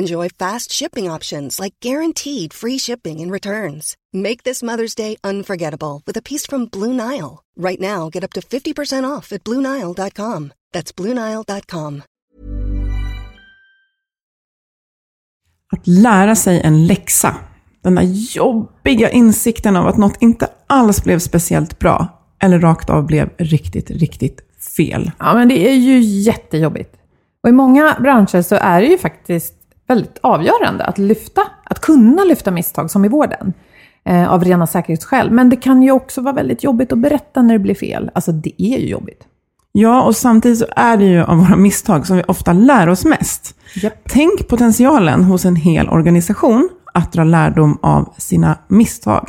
Enjoy fast shipping options like guaranteed free shipping and returns. Make this Mother's Day unforgettable with a piece from Blue Nile. Right now, get up to 50% off at BlueNile.com. That's BlueNile.com. Att lära sig en läxa. Den där jobbiga insikten av att något inte alls blev speciellt bra. Eller rakt av blev riktigt, riktigt fel. Ja, men det är ju jättejobbigt. Och i många branscher så är det ju faktiskt väldigt avgörande att lyfta, att kunna lyfta misstag som i vården. Eh, av rena säkerhetsskäl. Men det kan ju också vara väldigt jobbigt att berätta när det blir fel. Alltså det är ju jobbigt. Ja, och samtidigt så är det ju av våra misstag som vi ofta lär oss mest. Yep. Tänk potentialen hos en hel organisation att dra lärdom av sina misstag.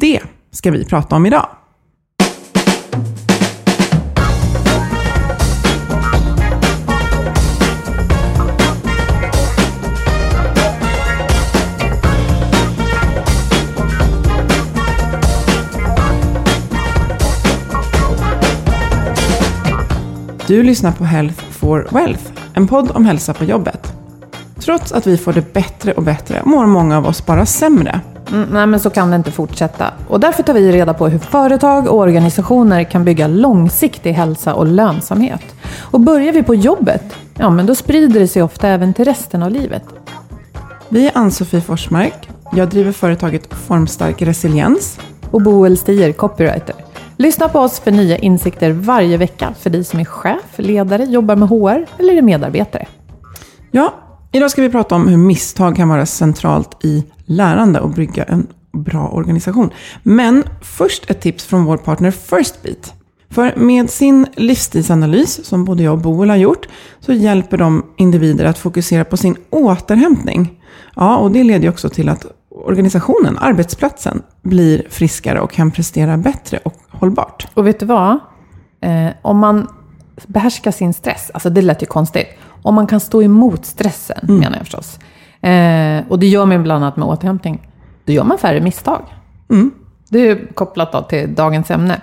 Det ska vi prata om idag. Du lyssnar på Health for Wealth, en podd om hälsa på jobbet. Trots att vi får det bättre och bättre mår många av oss bara sämre. Mm, nej, men så kan det inte fortsätta. Och därför tar vi reda på hur företag och organisationer kan bygga långsiktig hälsa och lönsamhet. Och börjar vi på jobbet, ja men då sprider det sig ofta även till resten av livet. Vi är Ann-Sofie Forsmark. Jag driver företaget Formstark Resiliens. Och Boel Stier, copywriter. Lyssna på oss för nya insikter varje vecka för dig som är chef, ledare, jobbar med HR eller är medarbetare. Ja, idag ska vi prata om hur misstag kan vara centralt i lärande och bygga en bra organisation. Men först ett tips från vår partner Firstbeat. För med sin livsstilsanalys, som både jag och Boel har gjort, så hjälper de individer att fokusera på sin återhämtning. Ja, och det leder ju också till att organisationen, arbetsplatsen, blir friskare och kan prestera bättre och hållbart. Och vet du vad? Eh, om man behärskar sin stress, alltså det lät ju konstigt. Om man kan stå emot stressen, mm. menar jag förstås. Eh, och det gör man bland annat med återhämtning. Då gör man färre misstag. Mm. Det är kopplat då till dagens ämne.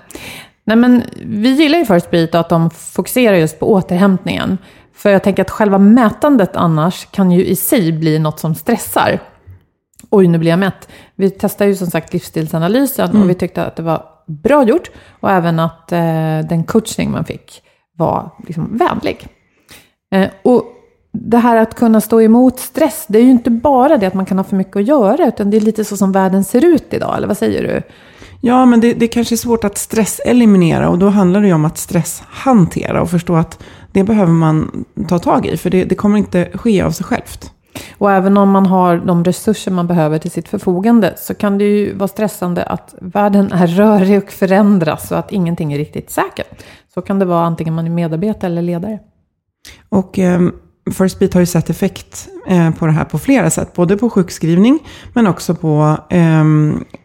Nej, men vi gillar ju First Beat att de fokuserar just på återhämtningen. För jag tänker att själva mätandet annars kan ju i sig bli något som stressar. Oj, nu blir jag mätt. Vi testade ju som sagt livsstilsanalysen mm. och vi tyckte att det var bra gjort. Och även att eh, den coachning man fick var liksom vänlig. Eh, och det här att kunna stå emot stress, det är ju inte bara det att man kan ha för mycket att göra, utan det är lite så som världen ser ut idag, eller vad säger du? Ja, men det, det kanske är svårt att stresseliminera och då handlar det ju om att stresshantera och förstå att det behöver man ta tag i, för det, det kommer inte ske av sig självt. Och även om man har de resurser man behöver till sitt förfogande så kan det ju vara stressande att världen är rörig och förändras och att ingenting är riktigt säkert. Så kan det vara antingen man är medarbetare eller ledare. Och Um... First Beat har ju sett effekt eh, på det här på flera sätt. Både på sjukskrivning men också på eh,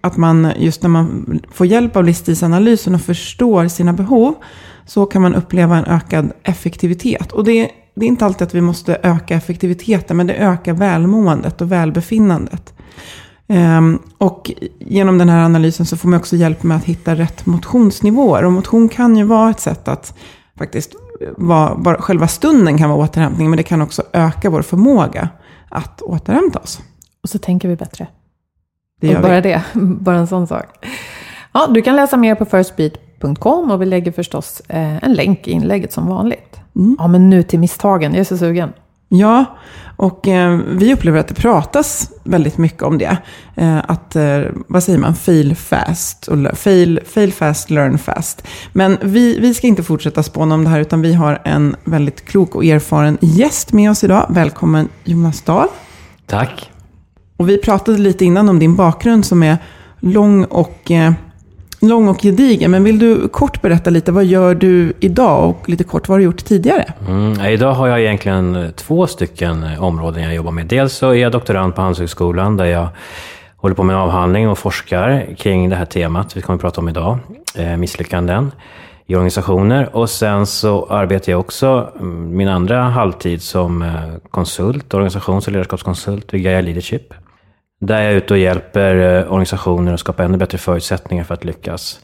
att man just när man får hjälp av livsstilsanalysen och förstår sina behov så kan man uppleva en ökad effektivitet. Och det det är inte alltid att vi måste öka effektiviteten, men det ökar välmåendet och välbefinnandet. Um, och genom den här analysen så får man också hjälp med att hitta rätt motionsnivåer. Och motion kan ju vara ett sätt att faktiskt vara, bara, själva stunden kan vara återhämtning, men det kan också öka vår förmåga att återhämta oss. Och så tänker vi bättre. Det och bara vi. det, bara en sån sak. Ja, du kan läsa mer på firstbeat.com och vi lägger förstås eh, en länk i inlägget som vanligt. Mm. Ja, men nu till misstagen. Jag är så sugen. Ja, och eh, vi upplever att det pratas väldigt mycket om det. Eh, att, eh, vad säger man, fail fast och fail, fail fast, learn fast. Men vi, vi ska inte fortsätta spåna om det här, utan vi har en väldigt klok och erfaren gäst med oss idag. Välkommen Jonas Dahl. Tack. Och vi pratade lite innan om din bakgrund som är lång och, eh, lång och gedigen. Men vill du kort berätta lite, vad gör du idag och lite kort, vad har du gjort tidigare? Mm, idag har jag egentligen eh, två stycken eh, områden jag jobbar med. Dels så är jag doktorand på Handelshögskolan där jag håller på med en avhandling och forskar kring det här temat vi kommer att prata om idag, eh, misslyckanden i organisationer. Och sen så arbetar jag också mm, min andra halvtid som konsult, organisations och ledarskapskonsult vid Gaia Leadership. Där jag är ute och hjälper eh, organisationer att skapa ännu bättre förutsättningar för att lyckas.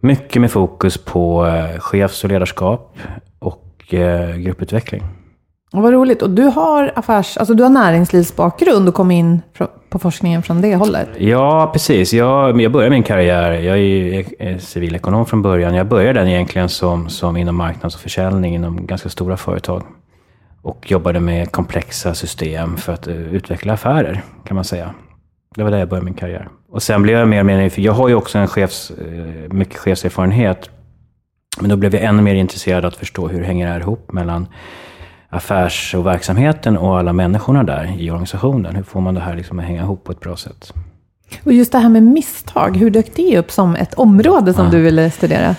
Mycket med fokus på eh, chefs och ledarskap och eh, grupputveckling. Och vad roligt. Och du har affärs, alltså du har näringslivsbakgrund och kom in på forskningen från det hållet. Ja, precis. Jag, jag började min karriär, jag är civilekonom från början. Jag började den egentligen som, som inom marknads och försäljning inom ganska stora företag. Och jobbade med komplexa system för att utveckla affärer, kan man säga. Det var där jag började min karriär. Och sen blev jag mer och mer nyfiken. Jag har ju också en chefs, eh, mycket chefserfarenhet. Men då blev jag ännu mer intresserad att förstå hur hänger det här ihop mellan affärs och verksamheten och alla människorna där i organisationen. Hur får man det här liksom att hänga ihop på ett bra sätt? Och just det här med misstag, hur dök det upp som ett område som du ville studera?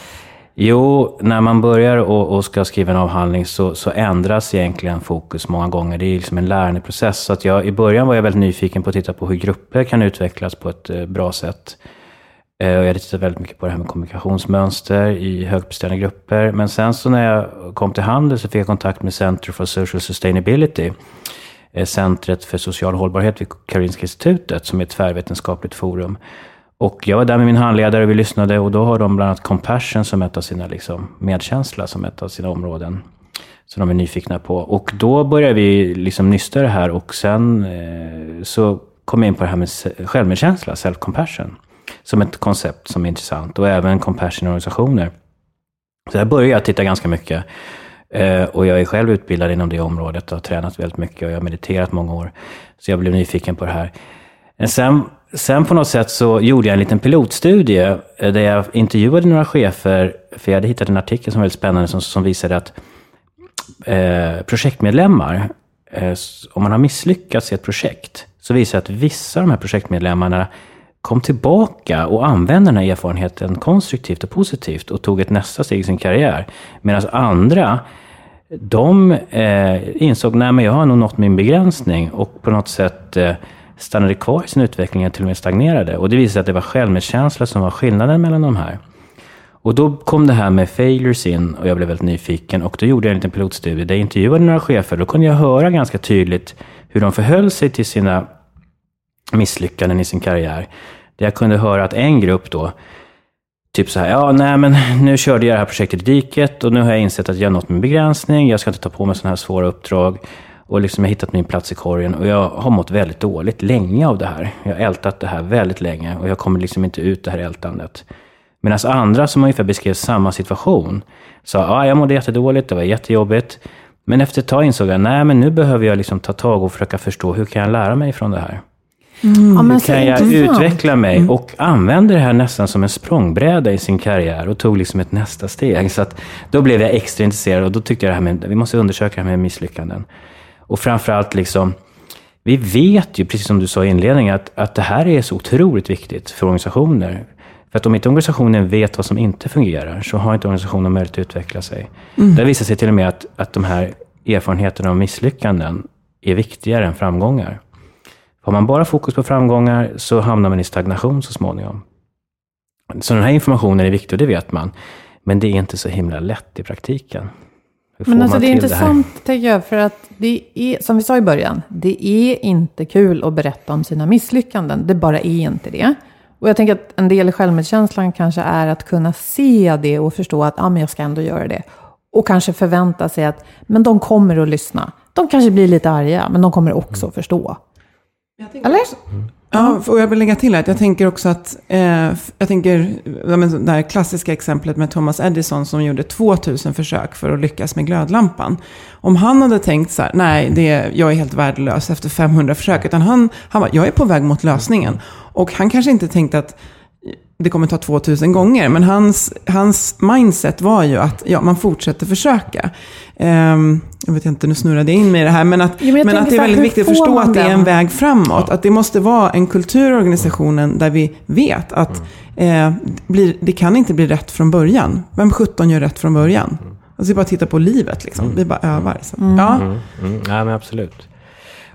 Jo, när man börjar och, och ska skriva en avhandling så, så ändras egentligen fokus många gånger. Det är liksom en lärandeprocess. Så att jag, I början var jag väldigt nyfiken på att titta på hur grupper kan utvecklas på ett eh, bra sätt. Eh, och jag hade tittat väldigt mycket på det här med kommunikationsmönster i högpresterande grupper. Men sen så när jag kom till handel så fick jag kontakt med Center for Social Sustainability. Eh, Centret för social hållbarhet vid Karolinska institutet som är ett tvärvetenskapligt forum. Och jag var där med min handledare och vi lyssnade och då har de bland annat compassion som ett av sina, liksom, medkänsla som ett av sina områden. Som de är nyfikna på. Och då började vi liksom nysta det här och sen eh, så kom jag in på det här med självmedkänsla, self-compassion. Som ett koncept som är intressant och även compassion i organisationer. Så där började jag titta ganska mycket. Eh, och jag är själv utbildad inom det området och har tränat väldigt mycket och jag har mediterat många år. Så jag blev nyfiken på det här. Men Sen, sen på något sätt så gjorde jag en liten pilotstudie eh, där jag intervjuade några chefer, för jag hade hittat en artikel som var väldigt spännande som, som visade att eh, projektmedlemmar, eh, om man har misslyckats i ett projekt, så visar det att vissa av de här projektmedlemmarna kom tillbaka och använde den här erfarenheten konstruktivt och positivt och tog ett nästa steg i sin karriär. Medan andra, de eh, insåg men jag har nog nått min begränsning och på något sätt eh, stannade kvar i sin utveckling eller till och med stagnerade. Och det visade sig att det var självmedkänsla som var skillnaden mellan de här. Och då kom det här med failures in och jag blev väldigt nyfiken. Och då gjorde jag en liten pilotstudie där jag intervjuade några chefer. Då kunde jag höra ganska tydligt hur de förhöll sig till sina misslyckanden i sin karriär. Där jag kunde höra att en grupp då, typ så här, ja nej men nu körde jag det här projektet i diket och nu har jag insett att jag har nått min begränsning, jag ska inte ta på mig sådana här svåra uppdrag. Och liksom jag har hittat min plats i korgen och jag har mått väldigt dåligt länge av det här. Jag har ältat det här väldigt länge och jag kommer liksom inte ut det här ältandet. Medan andra som ungefär beskrev samma situation sa, ja jag mådde jättedåligt, det var jättejobbigt. Men efter ett tag insåg jag, nej men nu behöver jag liksom ta tag och försöka förstå, hur kan jag lära mig från det här? men Hur kan jag intressant. utveckla mig? Och använde det här nästan som en språngbräda i sin karriär och tog liksom ett nästa steg. Så att då blev jag extra intresserad och då tyckte jag det här med, vi måste undersöka det här med misslyckanden. Och framförallt liksom, vi vet ju, precis som du sa i inledningen, att, att det här är så otroligt viktigt för organisationer. För att om inte organisationen vet vad som inte fungerar, så har inte organisationen möjlighet att utveckla sig. Det visar sig till och med att, att de här erfarenheterna av misslyckanden är viktigare än framgångar. Har man bara fokus på framgångar så hamnar man i stagnation så småningom. Så den här informationen är viktig och det vet man. Men det är inte så himla lätt i praktiken. Men alltså det är intressant, tänker jag, för att det är, som vi sa i början, det är inte kul att berätta om sina misslyckanden. Det bara är inte det. Och jag tänker att en del i självmedkänslan kanske är att kunna se det och förstå att ah, men jag ska ändå göra det. Och kanske förvänta sig att, men de kommer att lyssna. De kanske blir lite arga, men de kommer också att förstå. Eller? Ja, och jag vill lägga till att jag tänker också att, eh, jag tänker, det här klassiska exemplet med Thomas Edison som gjorde 2000 försök för att lyckas med glödlampan. Om han hade tänkt så här, nej, det, jag är helt värdelös efter 500 försök, utan han, han var, jag är på väg mot lösningen. Och han kanske inte tänkte att det kommer ta 2000 gånger. Men hans, hans mindset var ju att ja, man fortsätter försöka. Um, jag vet inte, nu snurrade jag in mig i det här. Men att, Jo, men men att det är här, väldigt hur viktigt att förstå att det är en väg framåt. Att det måste vara en kultur i organisationen där vi vet att eh, blir, det kan inte bli rätt från början. Vem 17 gör rätt från början? Alltså det är bara titta på livet liksom. Vi bara övar. Så. Ja. Mm, ja, men absolut.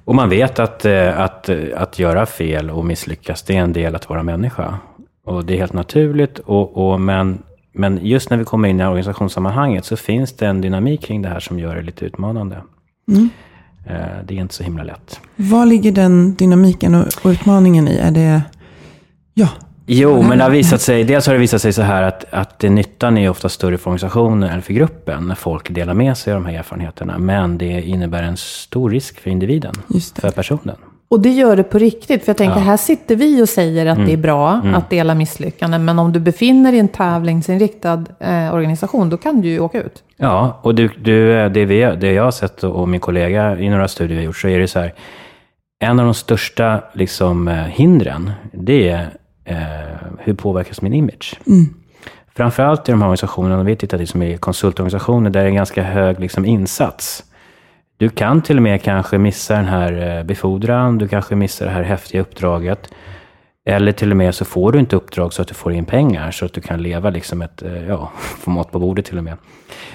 Och man vet att, eh, att, eh, att göra fel och misslyckas, det är en del att vara människa. Och det är helt naturligt. Och, och, men, men just när vi kommer in i organisationssammanhanget så finns det en dynamik kring det här som gör det lite utmanande. Eh, Det är inte så himla lätt. Vad ligger den dynamiken och, utmaningen i? Är det... Ja. Jo, men det har visat sig, dels har det visat sig så här att, att det, nyttan är ofta större för organisationen än för gruppen när folk delar med sig av de här erfarenheterna. Men det innebär en stor risk för individen, för personen. Och det gör det på riktigt. För jag tänker, här sitter vi och säger att det är bra att dela misslyckanden. Men om du befinner dig i en tävlingsinriktad eh, organisation, då kan du ju åka ut. Ja, och du, du, det, vi, det jag har sett och min kollega i några studier vi har gjort, så är det så här, en av de största liksom, eh, hindren, det är eh, hur påverkas min image? Framförallt i de här organisationerna, vi tittar till som är konsultorganisationer, där det är en ganska hög liksom, insats. Du kan till och med kanske missa den här eh, befordran, du kanske missar det här häftiga uppdraget. Eller till och med så får du inte uppdrag så att du får in pengar, så att du kan leva liksom ett, eh, ja, få mat på bordet till och med.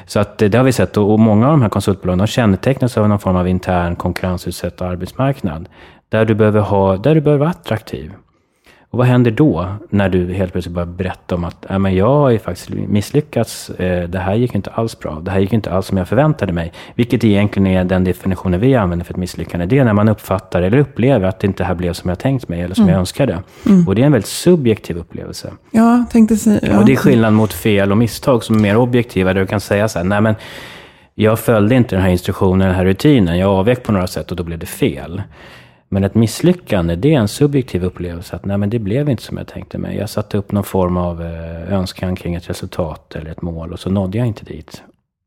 Så att eh, det har vi sett, och och många av de här konsultbolagen de kännetecknas av någon form av intern konkurrensutsatt arbetsmarknad. Där du behöver, ha, där du behöver vara attraktiv. Och vad händer då när du helt plötsligt börjar berätta om att "Ja, men jag har ju faktiskt misslyckats, eh, det här gick inte alls bra, det här gick inte alls som jag förväntade mig. Vilket egentligen är den definitionen vi använder för ett misslyckande. Det är när man uppfattar eller upplever att det inte här blev som jag tänkt mig eller som jag önskade. Och det är en väldigt subjektiv upplevelse. Ja, tänkte säga. Ja. Och det är skillnad mot fel och misstag som är mer objektiva, där du kan säga så här, nej men jag följde inte den här instruktionen, den här rutinen, jag avvek på några sätt och då blev det fel. Men ett misslyckande, det är en subjektiv upplevelse att nej men det blev inte som jag tänkte mig. Jag satte upp någon form av eh, önskan kring ett resultat eller ett mål och så nådde jag inte dit.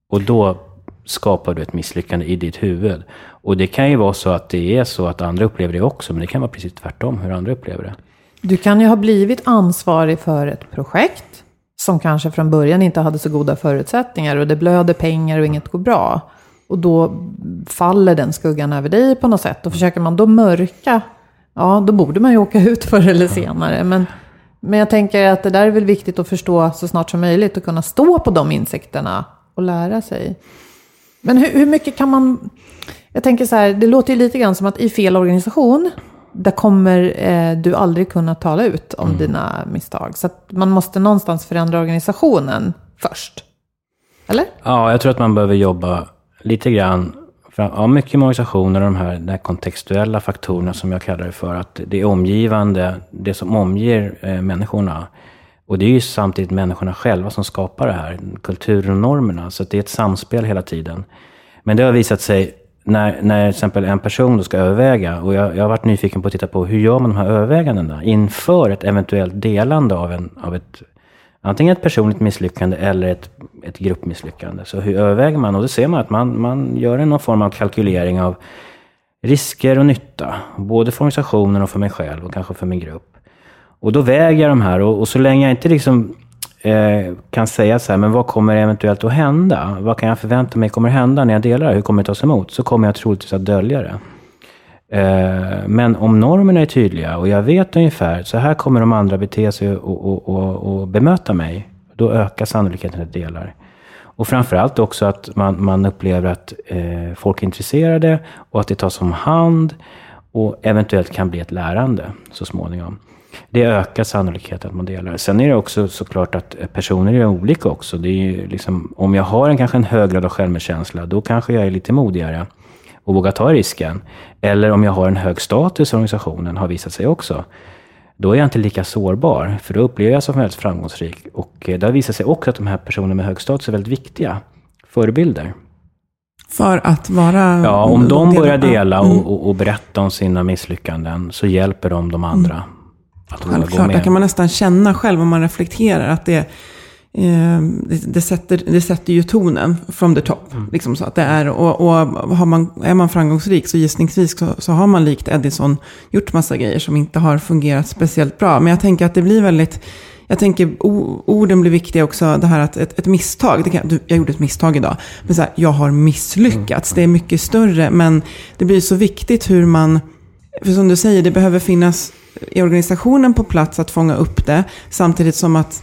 Och då skapar du ett misslyckande i ditt huvud. Och det kan ju vara så att det är så att andra upplever det också, men det kan vara precis tvärtom hur andra upplever det. Du kan ju ha blivit ansvarig för ett projekt som kanske från början inte hade så goda förutsättningar och det blöder pengar och inget går bra. Och då faller den skuggan över dig på något sätt. Och försöker man då mörka, ja då borde man ju åka ut förr eller senare. Men, men jag tänker att det där är väl viktigt att förstå så snart som möjligt och kunna stå på de insikterna och lära sig. Men hur, hur mycket kan man... Jag tänker så här, det låter ju lite grann som att i fel organisation, där kommer eh, du aldrig kunna tala ut om dina misstag. Så att man måste någonstans förändra organisationen först. Eller? Ja, jag tror att man behöver jobba lite grann, ja, mycket med organisationer och de här, de här kontextuella faktorerna som jag kallar det för. Att det är omgivande, det som omger eh, människorna. Och det är ju samtidigt människorna själva som skapar det här, kulturen och normerna. Så att det är ett samspel hela tiden. Men det har visat sig, när, när till exempel en person då ska överväga, och jag, jag har varit nyfiken på att titta på hur gör man de här övervägandena inför ett eventuellt delande av, en, av ett antingen ett personligt misslyckande eller ett, ett gruppmisslyckande. Så hur överväger man? Och då ser man att man, man gör någon form av kalkylering av risker och nytta. Både för organisationen och för mig själv och kanske för min grupp. Och då väger jag de här och, och så länge jag inte liksom eh, kan säga så här, men vad kommer eventuellt att hända? Vad kan jag förvänta mig kommer hända när jag delar det? Hur kommer det tas emot? Så kommer jag troligtvis att dölja det. Eh, men om normerna är tydliga och jag vet ungefär, så här kommer de andra bete sig och, och, och, och bemöta mig. Då ökar sannolikheten att delar. Och framförallt också att man, man upplever att eh, folk är intresserade och att det tas om hand och eventuellt kan bli ett lärande så småningom. Det ökar sannolikheten att man delar. Sen är det också såklart att personer är olika också. Det är ju liksom, om jag har en, kanske en hög grad av självmedkänsla, då kanske jag är lite modigare och vågar ta risken. Eller om jag har en hög status i organisationen, har visat sig också. Då är jag inte lika sårbar, för då upplever jag som väldigt framgångsrik. Och eh, det har visat sig också att de här personerna med hög status är väldigt viktiga förebilder. För att vara... Ja, om de börjar dela Mm. och, och, och berätta om sina misslyckanden så hjälper de de andra att våga gå Självklart, där med. kan man nästan känna själv om man reflekterar att det, det, det, sätter, det sätter ju tonen from the top. Mm. Liksom så att det är, och, och har man, är man framgångsrik så gissningsvis så, så har man likt Edison gjort massa grejer som inte har fungerat speciellt bra. Men jag tänker att det blir väldigt, jag tänker orden blir viktiga också. Det här att ett, ett misstag, det kan, du, jag gjorde ett misstag idag. Men så här, jag har misslyckats. Det är mycket större. Men det blir så viktigt hur man, för som du säger, det behöver finnas i organisationen på plats att fånga upp det. Samtidigt som att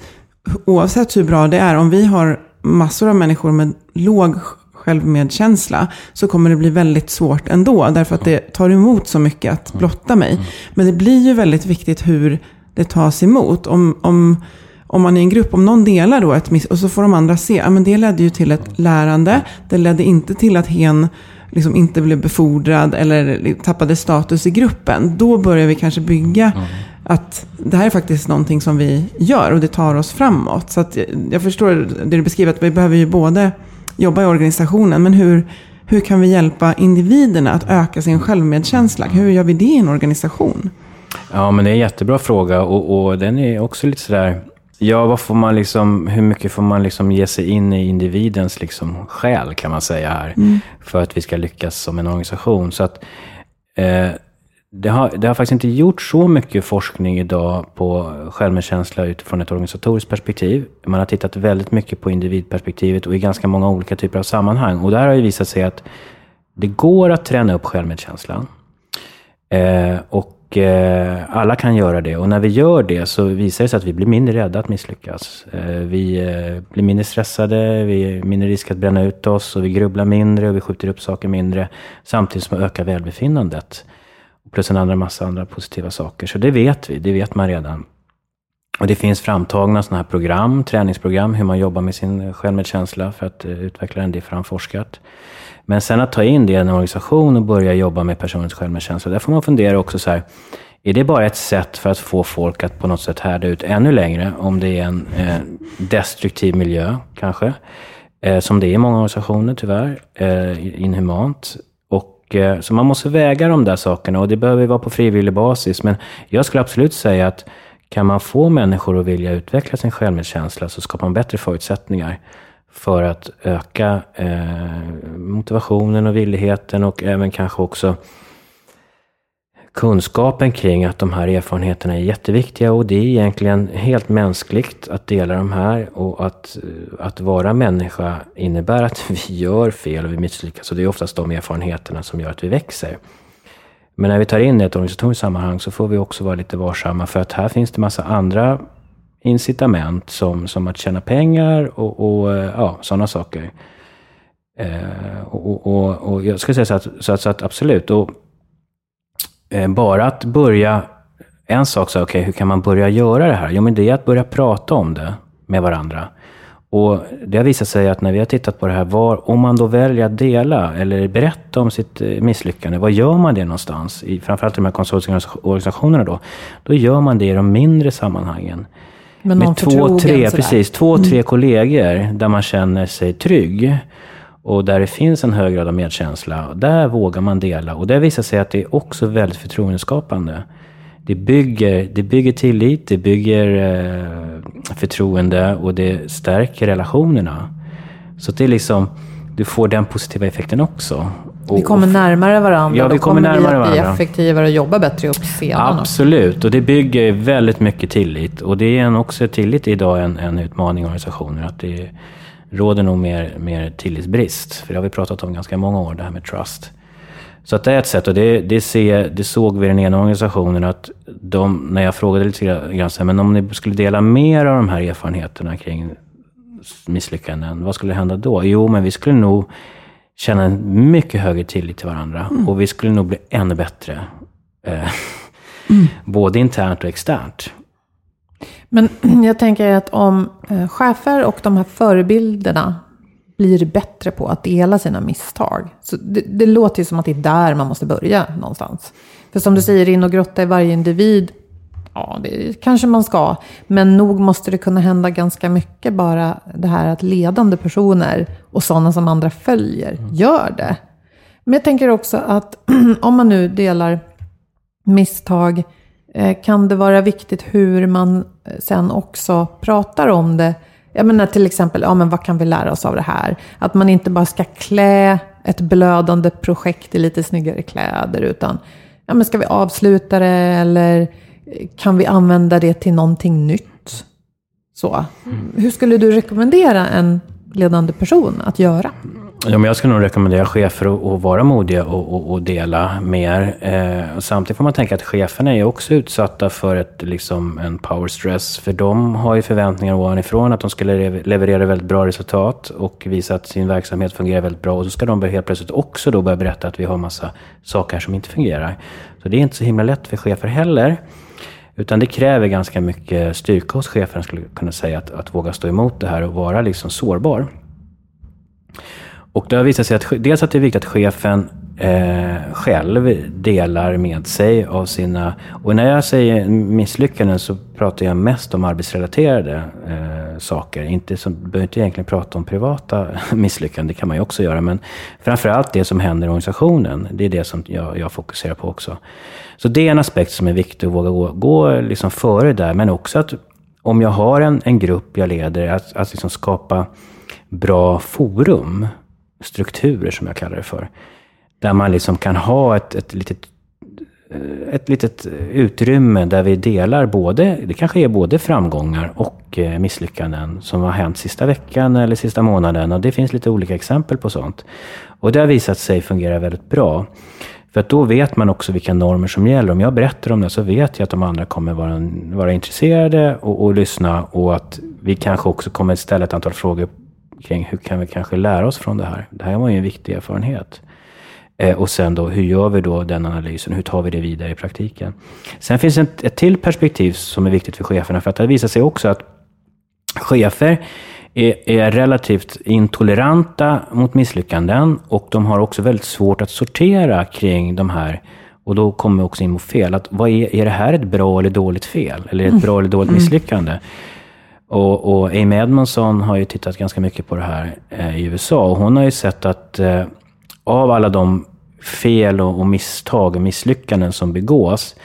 oavsett hur bra det är, om vi har massor av människor med låg självmedkänsla så kommer det bli väldigt svårt ändå. Därför att det tar emot så mycket att blotta mig. Men det blir ju väldigt viktigt hur det tas emot. Om, om, om man i en grupp, om någon delar då ett miss och så får de andra se, ja men det ledde ju till ett lärande. Det ledde inte till att hen liksom inte blev befordrad eller tappade status i gruppen. Då börjar vi kanske bygga mm att det här är faktiskt någonting som vi gör och det tar oss framåt. Så jag, förstår det du beskriver, att vi behöver ju både jobba i organisationen, men hur, hur kan vi hjälpa individerna att öka sin självmedkänsla? Hur gör vi det i en organisation? Ja, men det är en jättebra fråga och, och den är också lite sådär, ja, vad får man liksom, hur mycket får man liksom ge sig in i individens liksom själ kan man säga här, för att vi ska lyckas som en organisation. Så att eh, det har, det har faktiskt inte gjort så mycket forskning idag på självmedkänsla utifrån ett organisatoriskt perspektiv. Man har tittat väldigt mycket på individperspektivet och i ganska många olika typer av sammanhang. Och där har det visat sig att det går att träna upp självmedkänslan. Eh, och eh, alla kan göra det. Och när vi gör det så visar det sig att vi blir mindre rädda att misslyckas. Eh, vi eh, blir mindre stressade, vi är mindre risk att bränna ut oss och vi grubblar mindre och vi skjuter upp saker mindre. Samtidigt som vi ökar välbefinnandet. Plus en andra massa andra positiva saker. Så det vet vi, det vet man redan. Och det finns framtagna sådana här program, träningsprogram, hur man jobbar med sin självmedkänsla för att eh, utveckla den. Det är framforskat. Men sen att ta in det i en organisation och börja jobba med personens självmedkänsla, där får man fundera också så här, är det bara ett sätt för att få folk att på något sätt härda ut ännu längre, om det är en eh, destruktiv miljö kanske, eh, som det är i många organisationer tyvärr, eh, inhumant. Eh, så man måste väga de där sakerna och det behöver vara på frivillig basis. Men jag skulle absolut säga att kan man få människor att vilja utveckla sin självmedkänsla så skapar man bättre förutsättningar för att öka eh, motivationen och villigheten och även kanske också kunskapen kring att de här erfarenheterna är jätteviktiga och det är egentligen helt mänskligt att dela de här och att, eh, att vara människa innebär att vi gör fel och vi misslyckas och det är oftast de erfarenheterna som gör att vi växer. Men när vi tar in det i ett organisatoriskt sammanhang så får vi också vara lite varsamma för att här finns det massa andra incitament som, som att tjäna pengar och, och eh, ja, sådana saker. Eh, och, och, och jag skulle säga så att, så att, så att absolut, och, bara att börja, en sak så, okay, hur kan man börja göra det här? Jo, men det är att börja prata om det med varandra. Och det har visat sig att när vi har tittat på det här, var, om man då väljer att dela eller berätta om sitt misslyckande, var gör man det någonstans? I, framförallt i de här konsultorganisationerna då. Då gör man det i de mindre sammanhangen. Men med två, tre, precis, två, tre mm. kollegor där man känner sig trygg. Och där det finns en hög grad av medkänsla. Där vågar man dela. Och det visar sig att det är också väldigt förtroendeskapande. Det bygger, det bygger tillit, det bygger eh, förtroende och det stärker relationerna. Så det är liksom, du får den positiva effekten också. Och, vi kommer närmare varandra. Ja, vi kommer, kommer närmare vi att bli effektivare och jobba bättre upp sedan. Absolut, och det bygger väldigt mycket tillit. Och det är en också tillit idag en, en utmaning i organisationer. Att det råder nog mer, mer tillitsbrist. För det har vi pratat om ganska många år, det här med trust. Så att det är ett sätt, och det, det, se, det såg vi i den ena organisationen att de, när jag frågade lite grann, men om ni skulle dela mer av de här erfarenheterna kring misslyckanden, vad skulle hända då? Jo, men vi skulle nog känna en mycket högre tillit till varandra mm. och vi skulle nog bli ännu bättre. Eh, mm. Både internt och externt. Men jag tänker att om eh, chefer och de här förebilderna blir bättre på att dela sina misstag. Så det, det låter ju som att det är där man måste börja någonstans. För som du säger, in och grotta i varje individ Ja, det kanske man ska. Men nog måste det kunna hända ganska mycket bara det här att ledande personer och sådana som andra följer gör det. Men jag tänker också att om man nu delar misstag kan det vara viktigt hur man eh, sen också pratar om det. Jag menar till exempel, ja men vad kan vi lära oss av det här? Att man inte bara ska klä ett blödande projekt i lite snyggare kläder, utan ja men ska vi avsluta det eller kan vi använda det till någonting nytt? Så. Hur skulle du rekommendera en ledande person att göra? Ja, men jag skulle nog rekommendera chefer att, att vara modiga och, och, och dela mer. Eh, och samtidigt får man tänka att cheferna är också utsatta för ett, liksom, en power stress. För de har ju förväntningar ovanifrån att de ska leverera väldigt bra resultat och visa att sin verksamhet fungerar väldigt bra. Och så ska de helt plötsligt också då börja berätta att vi har massa saker som inte fungerar. Så det är inte så himla lätt för chefer heller. Utan det kräver ganska mycket styrka hos chefen, skulle jag kunna säga, att, att våga stå emot det här och vara liksom sårbar. Och det har visat sig att dels att det är viktigt att chefen eh, själv delar med sig av sina... Och när jag säger misslyckanden så pratar jag mest om arbetsrelaterade eh, saker. Inte som, behöver inte egentligen prata om privata misslyckanden, det kan man ju också göra. Men framförallt det som händer i organisationen, det är det som jag, jag fokuserar på också. Så det är en aspekt som är viktig att våga gå, gå liksom före där. Men också att om jag har en, en grupp jag leder, att, att liksom skapa bra forum strukturer som jag kallar det för. Där man liksom kan ha ett, ett litet eh, ett litet utrymme där vi delar både, det kanske är både framgångar och eh, misslyckanden som har hänt sista veckan eller sista månaden. Och det finns lite olika exempel på sånt. Och det har visat sig fungera väldigt bra. För att då vet man också vilka normer som gäller. Om jag berättar om det så vet jag att de andra kommer vara, vara intresserade och, och lyssna. Och att vi kanske också kommer ställa ett antal frågor kring hur kan vi kanske lära oss från det här? Det här var ju en viktig erfarenhet. Eh, och sen då, hur gör vi då den analysen? Hur tar vi det vidare i praktiken? Sen finns ett, ett till perspektiv som är viktigt för cheferna, för att det visar sig också att chefer är, är, relativt intoleranta mot misslyckanden och de har också väldigt svårt att sortera kring de här och då kommer vi också in på fel. Att vad är, är det här ett bra eller dåligt fel? Eller ett bra eller dåligt mm. misslyckande? Och, och Amy Edmondson har ju tittat ganska mycket på det här eh, i USA. Och hon har ju sett att eh, av alla de fel och, och misstag och misslyckanden som begås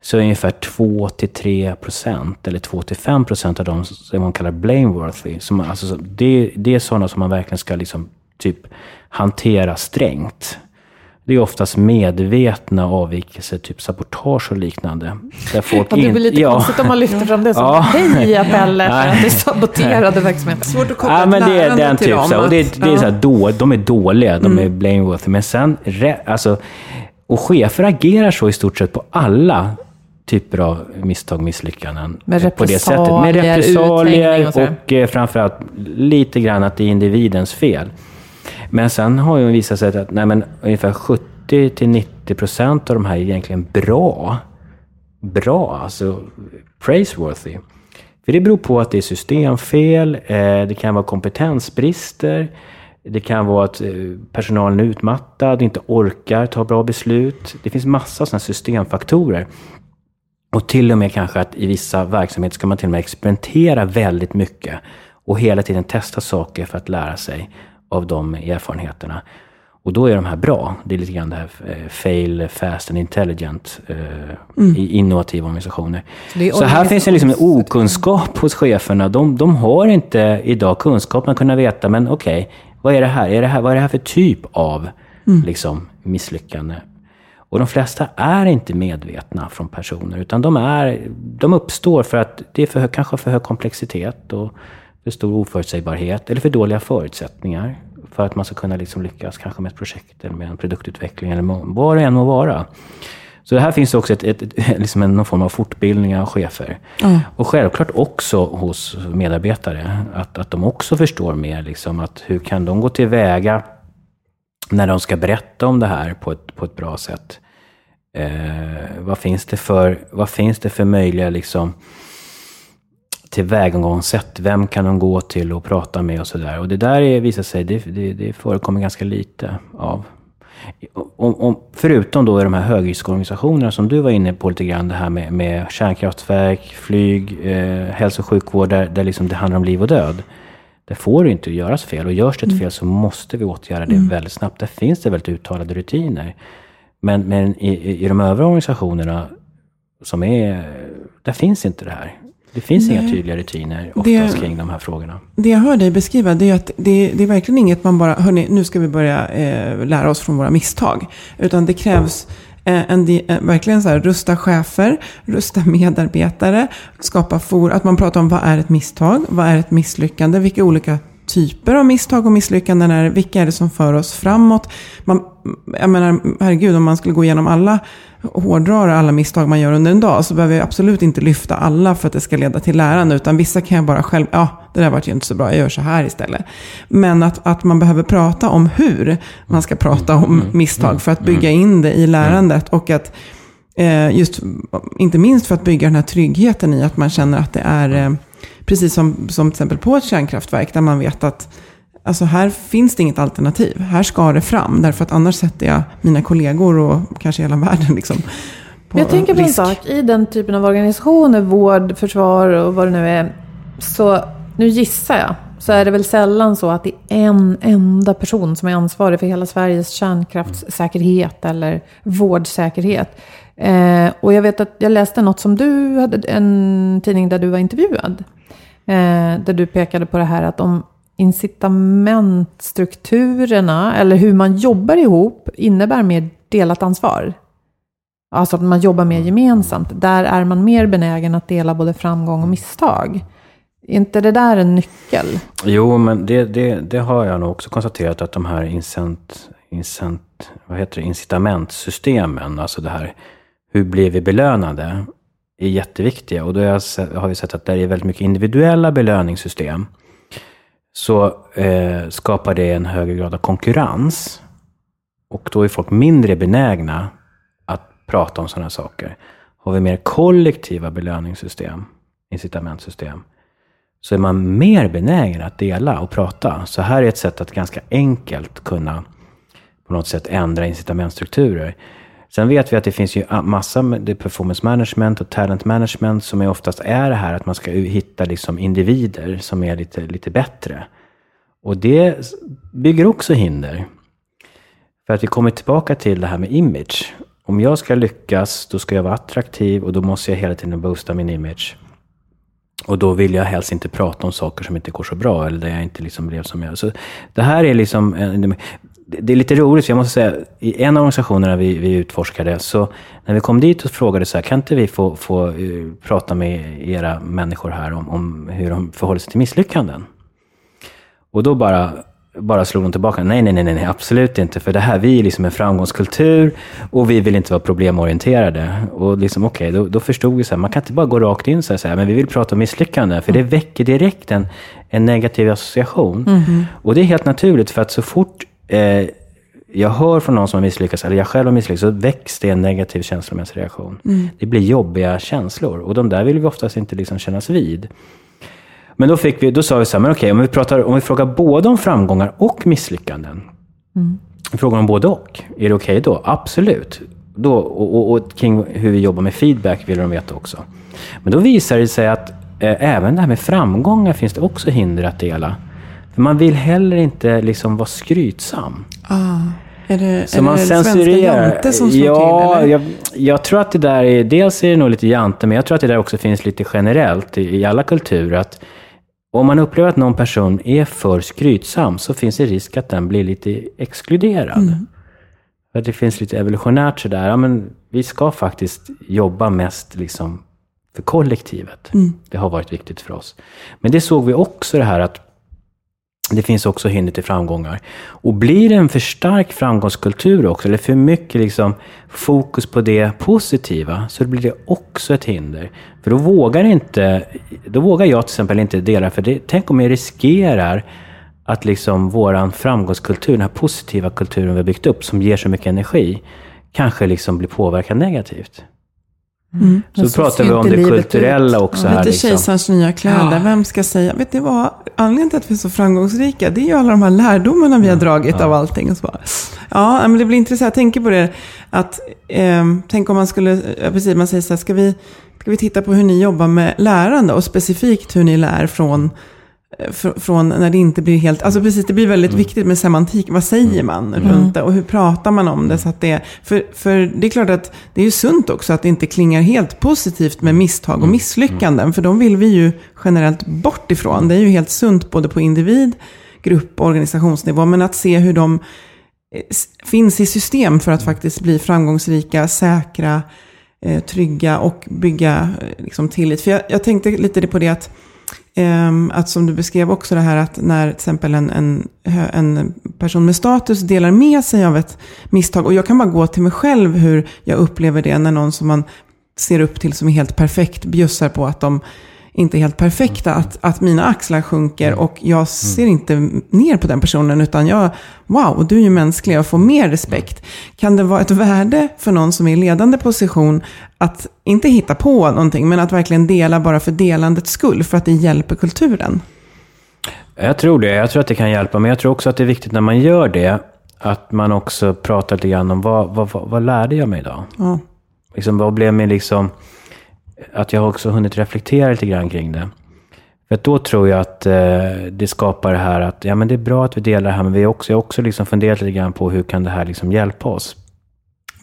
så är ungefär 2-3 procent, eller 2-5 procent av dem som man kallar blameworthy. Som, alltså, det, det är sådana som man verkligen ska liksom, typ hantera strängt. Det är oftast medvetna avvikelser, typ sabotage och liknande. Där folk ja, det blir lite ja. konstigt om man lyfter fram det som ja. hej Pelle för att du saboterade verksamheten. Svårt att koppla ja, men det är den typ, så, och det, det är så här, då, De är dåliga, de mm. är blameworthy. Men sen, alltså, och chefer agerar så i stort sett på alla typer av misstag, misslyckanden. Med på det sättet. Med repressalier och, och eh, framförallt lite grann att det är individens fel. Men sen har ju visat sig att nej, men ungefär 70 till 90 procent av de här är egentligen bra. Bra, alltså praiseworthy. För det beror på att det är systemfel, eh, det kan vara kompetensbrister, det kan vara att eh, personalen är utmattad, inte orkar ta bra beslut. Det finns massa sådana systemfaktorer. Och till och med kanske att i vissa verksamheter ska man till och med experimentera väldigt mycket och hela tiden testa saker för att lära sig av de erfarenheterna. Och då är de här bra. Det är lite grann det här eh, fail fast and intelligent eh, mm. i innovativa organisationer. Så, Så här finns det liksom en okunskap hos cheferna. De, de har inte idag kunskapen att kunna veta, men okej, okay, vad är det här? Är det här? Vad är det här för typ av mm. liksom, misslyckande? Och de flesta är inte medvetna från personer, utan de, är, de uppstår för att det är för, kanske för hög komplexitet och för stor oförutsägbarhet eller för dåliga förutsättningar för att man ska kunna liksom lyckas kanske med ett projekt eller med en produktutveckling eller vad det än må vara. Så här finns också ett, ett, ett, liksom någon form av fortbildning av chefer. Mm. Och självklart också hos medarbetare. Att, att de också förstår mer, liksom, att hur kan de gå tillväga när de ska berätta om det här på ett, på ett bra sätt. Eh, vad, finns det för, vad finns det för möjliga liksom, tillvägagångssätt. Vem kan de gå till och prata med och sådär. Och det där är, visar sig, det, det, det förekommer ganska lite av. Om, om, förutom då i de här högriskorganisationerna som du var inne på lite grann, det här med, med kärnkraftverk, flyg, eh, hälso och sjukvård, där, där liksom det handlar om liv och död. Det får inte göras fel och görs det ett fel så måste vi åtgärda det väldigt snabbt. Där finns det väldigt uttalade rutiner. Men, men i, i de övriga organisationerna som är, där finns inte det här. Det finns Nej. inga tydliga rutiner oftast Det- kring de här frågorna. Det jag hör dig beskriva det är att det, det är verkligen inget man bara, hörni, nu ska vi börja eh, lära oss från våra misstag. Utan det krävs eh, en, eh, verkligen så här, rusta chefer, rusta medarbetare, skapa for, att man pratar om vad är ett misstag, vad är ett misslyckande, vilka olika typer av misstag och misslyckanden är vilka är det som för oss framåt. Man, jag menar, herregud, om man skulle gå igenom alla, hårdra alla misstag man gör under en dag, så behöver jag absolut inte lyfta alla för att det ska leda till lärande, utan vissa kan jag bara själv, ja, det där vart ju inte så bra, jag gör så här istället. Men att, att man behöver prata om hur man ska prata om misstag för att bygga in det i lärandet och att Eh, just, inte minst för att bygga den här tryggheten i att man känner att det är eh, precis som, som till exempel på ett kärnkraftverk där man vet att alltså här finns det inget alternativ. Här ska det fram därför att annars sätter jag mina kollegor och kanske hela världen liksom på Jag tänker på en risk. sak. I den typen av organisationer, vård, försvar och vad det nu är. Så nu gissar jag. Så är det väl sällan så att det är en enda person som är ansvarig för hela Sveriges kärnkraftssäkerhet eller vårdsäkerhet. Eh, och jag vet att jag läste något som du hade, en tidning där du var intervjuad. Eh, där du pekade på det här att om incitamentstrukturerna eller hur man jobbar ihop innebär mer delat ansvar. Alltså att man jobbar mer gemensamt. Där är man mer benägen att dela både framgång och misstag. Är inte det där en nyckel? Jo, men det, det, det har jag nog också konstaterat att de här incent, incent, vad heter det, incitamentsystemen, alltså det här hur blir vi belönade, är jätteviktiga. Och då har, har vi sett att där är väldigt mycket individuella belöningssystem. Så eh, skapar det en högre grad av konkurrens. Och då är folk mindre benägna att prata om sådana saker. Har vi mer kollektiva belöningssystem, incitamentsystem, så är man mer benägen att dela och prata. Så här är ett sätt att ganska enkelt kunna på något sätt ändra incitamentstrukturer. Sen vet vi att det finns ju massa med det performance management och talent management som är oftast är det här att man ska hitta liksom individer som är lite, lite bättre. Och det bygger också hinder. För att vi kommer tillbaka till det här med image. Om jag ska lyckas, då ska jag vara attraktiv och då måste jag hela tiden boosta min image. Och då vill jag helst inte prata om saker som inte går så bra eller där jag inte liksom blev som jag. Så det här är liksom, det är lite roligt, för jag måste säga, i en av organisationerna vi, vi utforskade, så när vi kom dit och frågade så här, kan inte vi få, få eh, prata med era människor här om, om hur de förhåller sig till misslyckanden? Och då bara, bara slog de tillbaka. Nej, nej, nej, nej, absolut inte. För det här, vi är liksom en framgångskultur och vi vill inte vara problemorienterade. Och liksom, okej, då, då förstod vi så här, man kan inte bara gå rakt in och säga, men vi vill prata om misslyckande. För det väcker direkt en, en negativ association. Och det är helt naturligt, för att så fort eh, jag hör från någon som har misslyckats, eller jag själv har misslyckats, så väcks det en negativ känslomässig reaktion. Det blir jobbiga känslor. Och de där vill vi oftast inte liksom kännas vid. Men då, fick vi, då sa vi så här, men okej, om, vi pratar, om vi frågar både om framgångar och misslyckanden. Vi frågar om både och. Är det okej då? Absolut. Då, och, och, och kring hur vi jobbar med feedback vill de veta också. Men då visar det sig att eh, även det här med framgångar finns det också hinder att dela. För man vill heller inte liksom vara skrytsam. Ah, är det, Så är man det censurerar. Jante som slår ja, till? Eller? Jag, jag tror att det där är, dels är det nog lite jante, men jag tror att det där också finns lite generellt i, i alla kulturer. Att om man upplever att någon person är för skrytsam så finns det risk att den blir lite exkluderad. För att det finns lite evolutionärt sådär, ja, men vi ska faktiskt jobba mest liksom för kollektivet. Det har varit viktigt för oss. Men det såg vi också det här att det finns också hinder till framgångar. Och blir det en för stark framgångskultur också, eller för mycket liksom fokus på det positiva, så blir det också ett hinder. För då vågar, inte, då vågar jag till exempel inte dela, för det, tänk om jag riskerar att liksom vår framgångskultur, den här positiva kulturen vi har byggt upp, som ger så mycket energi, kanske liksom blir påverkad negativt. Mm. Så, så pratar vi om det kulturella ut. också. Ja. Här, Lite liksom. kejsarens nya kläder. Ja. Vem ska säga? Vet du vad? Anledningen till att vi är så framgångsrika, det är ju alla de här lärdomarna vi har dragit ja. av allting. Och så bara. Ja, men det blir intressant. Jag tänker på det, att eh, tänk om man skulle, precis, man säger så här, ska vi, ska vi titta på hur ni jobbar med lärande och specifikt hur ni lär från från när det inte blir helt, alltså precis det blir väldigt mm. viktigt med semantik, vad säger mm. man mm. runt det och hur pratar man om det så att det, för, för det är klart att det är ju sunt också att det inte klingar helt positivt med misstag och mm. misslyckanden, för de vill vi ju generellt bort ifrån. Det är ju helt sunt både på individ, grupp och organisationsnivå, men att se hur de eh, finns i system för att faktiskt bli framgångsrika, säkra, eh, trygga och bygga eh, liksom, tillit. För jag, jag tänkte lite på det att Ehm, att som du beskrev också det här att när till exempel en, en, en, person med status delar med sig av ett misstag. Och jag kan bara gå till mig själv hur jag upplever det när någon som man ser upp till som är helt perfekt bjussar på att de inte helt perfekta. Att, att mina axlar sjunker och jag ser inte ner på den personen. Utan jag, wow, du är ju mänsklig och får mer respekt. Kan det vara ett värde för någon som är i ledande position att inte hitta på någonting, men att verkligen dela bara för delandets skull, för att det hjälper kulturen? Jag tror det. Jag tror att det kan hjälpa, men jag tror också att det är viktigt när man gör det, att man också pratar lite grann om vad, vad, vad, vad lärde jag mig idag? Ja. Liksom, vad blev min liksom att jag också hunnit reflektera lite grann kring det. För då tror jag att eh, det skapar det här att ja, men det är bra att vi delar det här, men vi har också, jag har också liksom funderat lite grann på hur kan det här liksom hjälpa oss?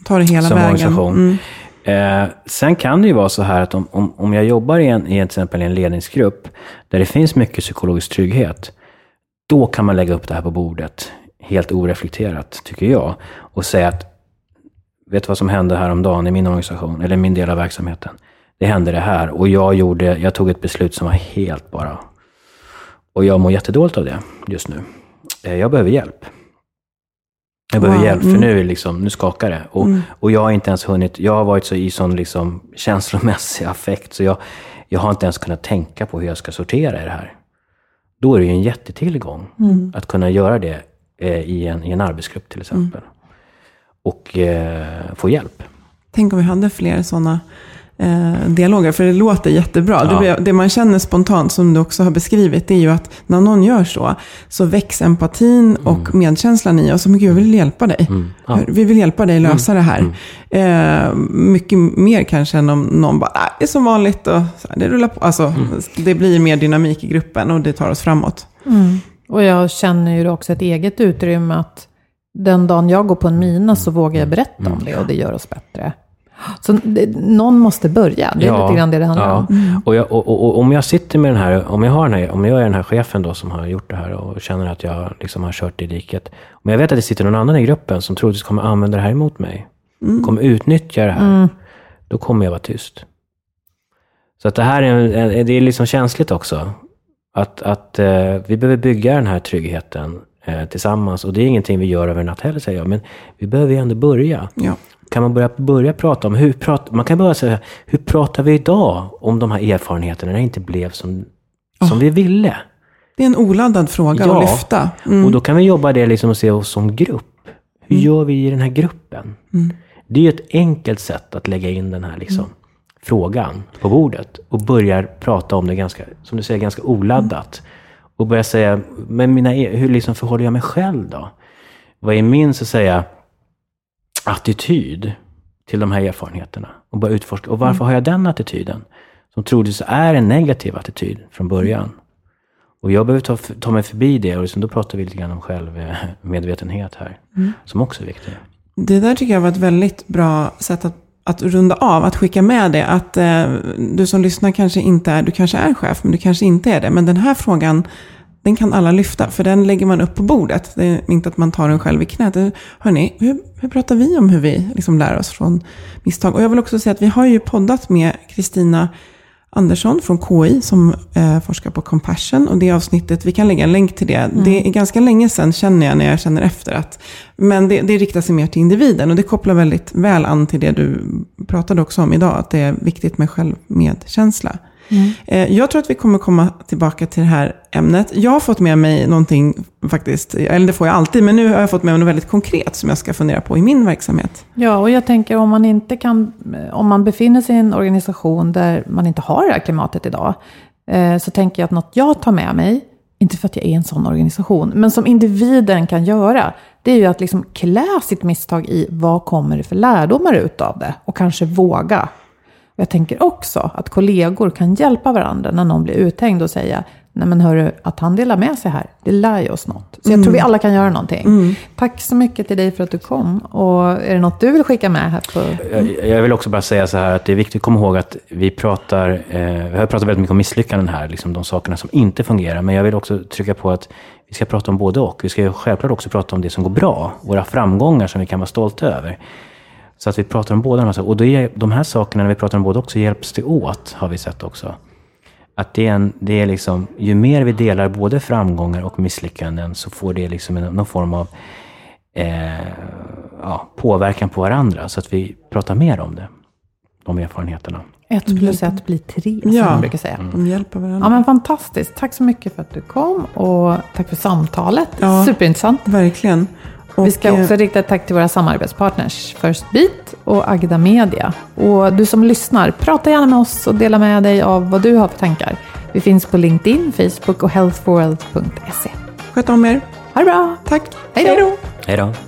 Ta det hela som vägen. Organisation. Mm. Eh, sen kan det ju vara så här att om, om, om jag jobbar i, en, i till exempel en ledningsgrupp där det finns mycket psykologisk trygghet, då kan man lägga upp det här på bordet helt oreflekterat, tycker jag, och säga att vet du vad som hände häromdagen i min organisation, eller min del av verksamheten? Det hände det här och jag, gjorde, jag tog ett beslut som var helt bara... Och jag mår jättedåligt av det just nu. Eh, jag behöver hjälp. Jag behöver wow. hjälp, för mm. nu, liksom, nu skakar det. Och, mm. och jag har inte ens hunnit, jag har varit så i sån liksom känslomässig affekt, så jag, jag har inte ens kunnat tänka på hur jag ska sortera i det här. Då är det ju en jättetillgång mm. att kunna göra det eh, i, en, i en arbetsgrupp till exempel. Mm. Och eh, få hjälp. Tänk om vi hade fler sådana eh, dialoger. För det låter jättebra. Ja. Det, det, man känner spontant, som du också har beskrivit, det är ju att när någon gör så, så väcks empatin mm. och medkänslan i oss. Men gud, jag vill hjälpa dig. Mm. Ja. Vi vill hjälpa dig lösa mm. det här. Mm. Eh, mycket mer kanske än om någon bara, det är som vanligt och så här, det rullar på. Alltså, mm. Det blir mer dynamik i gruppen och det tar oss framåt. Mm. Och jag känner ju också ett eget utrymme att den dagen jag går på en mina så vågar jag berätta om det och det gör oss bättre. Så någon måste börja, det är ja, lite grann det det handlar ja. om. Mm. Och, jag, och, och, om jag sitter med den här, om jag, har den här, om jag är den här chefen då som har gjort det här och känner att jag liksom har kört i diket. Om jag vet att det sitter någon annan i gruppen som troligtvis kommer använda det här emot mig, mm. kommer utnyttja det här, mm. då kommer jag vara tyst. Så att det här är, det är liksom känsligt också. Att, att eh, vi behöver bygga den här tryggheten eh, tillsammans. Och det är ingenting vi gör över en natt heller, säger jag. Men vi behöver ju ändå börja. Ja kan man börja, börja prata om hur pratar, man kan börja säga, hur pratar vi idag om de här erfarenheterna när det inte blev som, oh. som vi ville? Det är en oladdad fråga ja, att lyfta. Mm. och då kan vi jobba det liksom och se oss som grupp. Hur mm. gör vi i den här gruppen? Mm. Det är ju ett enkelt sätt att lägga in den här liksom, mm. frågan på bordet och börja prata om det ganska, som du säger, ganska oladdat. Och börja säga, men mina, e-, hur liksom förhåller jag mig själv då? Vad är min, så att säga, attityd till de här erfarenheterna och börja utforska. Och varför mm. har jag den attityden? Som troligtvis är en negativ attityd från början. Och jag behöver ta, ta mig förbi det och liksom, då pratar vi lite grann om självmedvetenhet här. Mm. Som också är viktigt. Det där tycker jag var ett väldigt bra sätt att, att runda av, att skicka med det. Att eh, du som lyssnar kanske inte är, du kanske är chef, men du kanske inte är det. Men den här frågan den kan alla lyfta, för den lägger man upp på bordet. Det är inte att man tar den själv i knät. Hörni, hur, hur pratar vi om hur vi liksom lär oss från misstag? Och jag vill också säga att vi har ju poddat med Kristina Andersson från KI som eh, forskar på compassion. Och det avsnittet, vi kan lägga en länk till det. Mm. Det är ganska länge sedan känner jag när jag känner efter att. Men det, det riktar sig mer till individen och det kopplar väldigt väl an till det du pratade också om idag. Att det är viktigt med självmedkänsla. Eh, Jag tror att vi kommer komma tillbaka till det här ämnet. Jag har fått med mig någonting faktiskt, eller det får jag alltid, men nu har jag fått med mig något väldigt konkret som jag ska fundera på i min verksamhet. Ja, och jag tänker om man inte kan, om man befinner sig i en organisation där man inte har det här klimatet idag, eh, så tänker jag att något jag tar med mig, inte för att jag är en sån organisation, men som individen kan göra, det är ju att liksom klä sitt misstag i vad kommer det för lärdomar ut av det och kanske våga. Jag tänker också att kollegor kan hjälpa varandra när någon blir uthängd och säga Nej men hörru, att han delar med sig här, det lär ju oss något. Så jag tror vi alla kan göra någonting. Tack så mycket till dig för att du kom. Och är det något du vill skicka med här på... Jag, jag vill också bara säga så här att det är viktigt att komma ihåg att vi pratar, eh, vi har pratat väldigt mycket om misslyckanden här, liksom de sakerna som inte fungerar. Men jag vill också trycka på att vi ska prata om både och. Vi ska självklart också prata om det som går bra, våra framgångar som vi kan vara stolta över. Så att vi pratar om båda de här sakerna. Och är, de här sakerna, när vi pratar om båda också, hjälps det åt, har vi sett också. Att det är, en, det är liksom, ju mer vi delar både framgångar och misslyckanden så får det liksom en, någon form av eh, ja, påverkan på varandra. Så att vi pratar mer om det, de erfarenheterna. Ett plus ett blir tre, som Ja. man brukar säga. De hjälper varandra. Ja men fantastiskt. Tack så mycket för att du kom och tack för samtalet. Ja. Superintressant. Verkligen. Och, Vi ska eh, också rikta ett tack till våra samarbetspartners First Beat och Agda Media. Och du som lyssnar, prata gärna med oss och dela med dig av vad du har för tankar. Vi finns på LinkedIn, Facebook och healthforworld.se. Sköt om er. Ha det bra! Tack. Hej då! Hej då!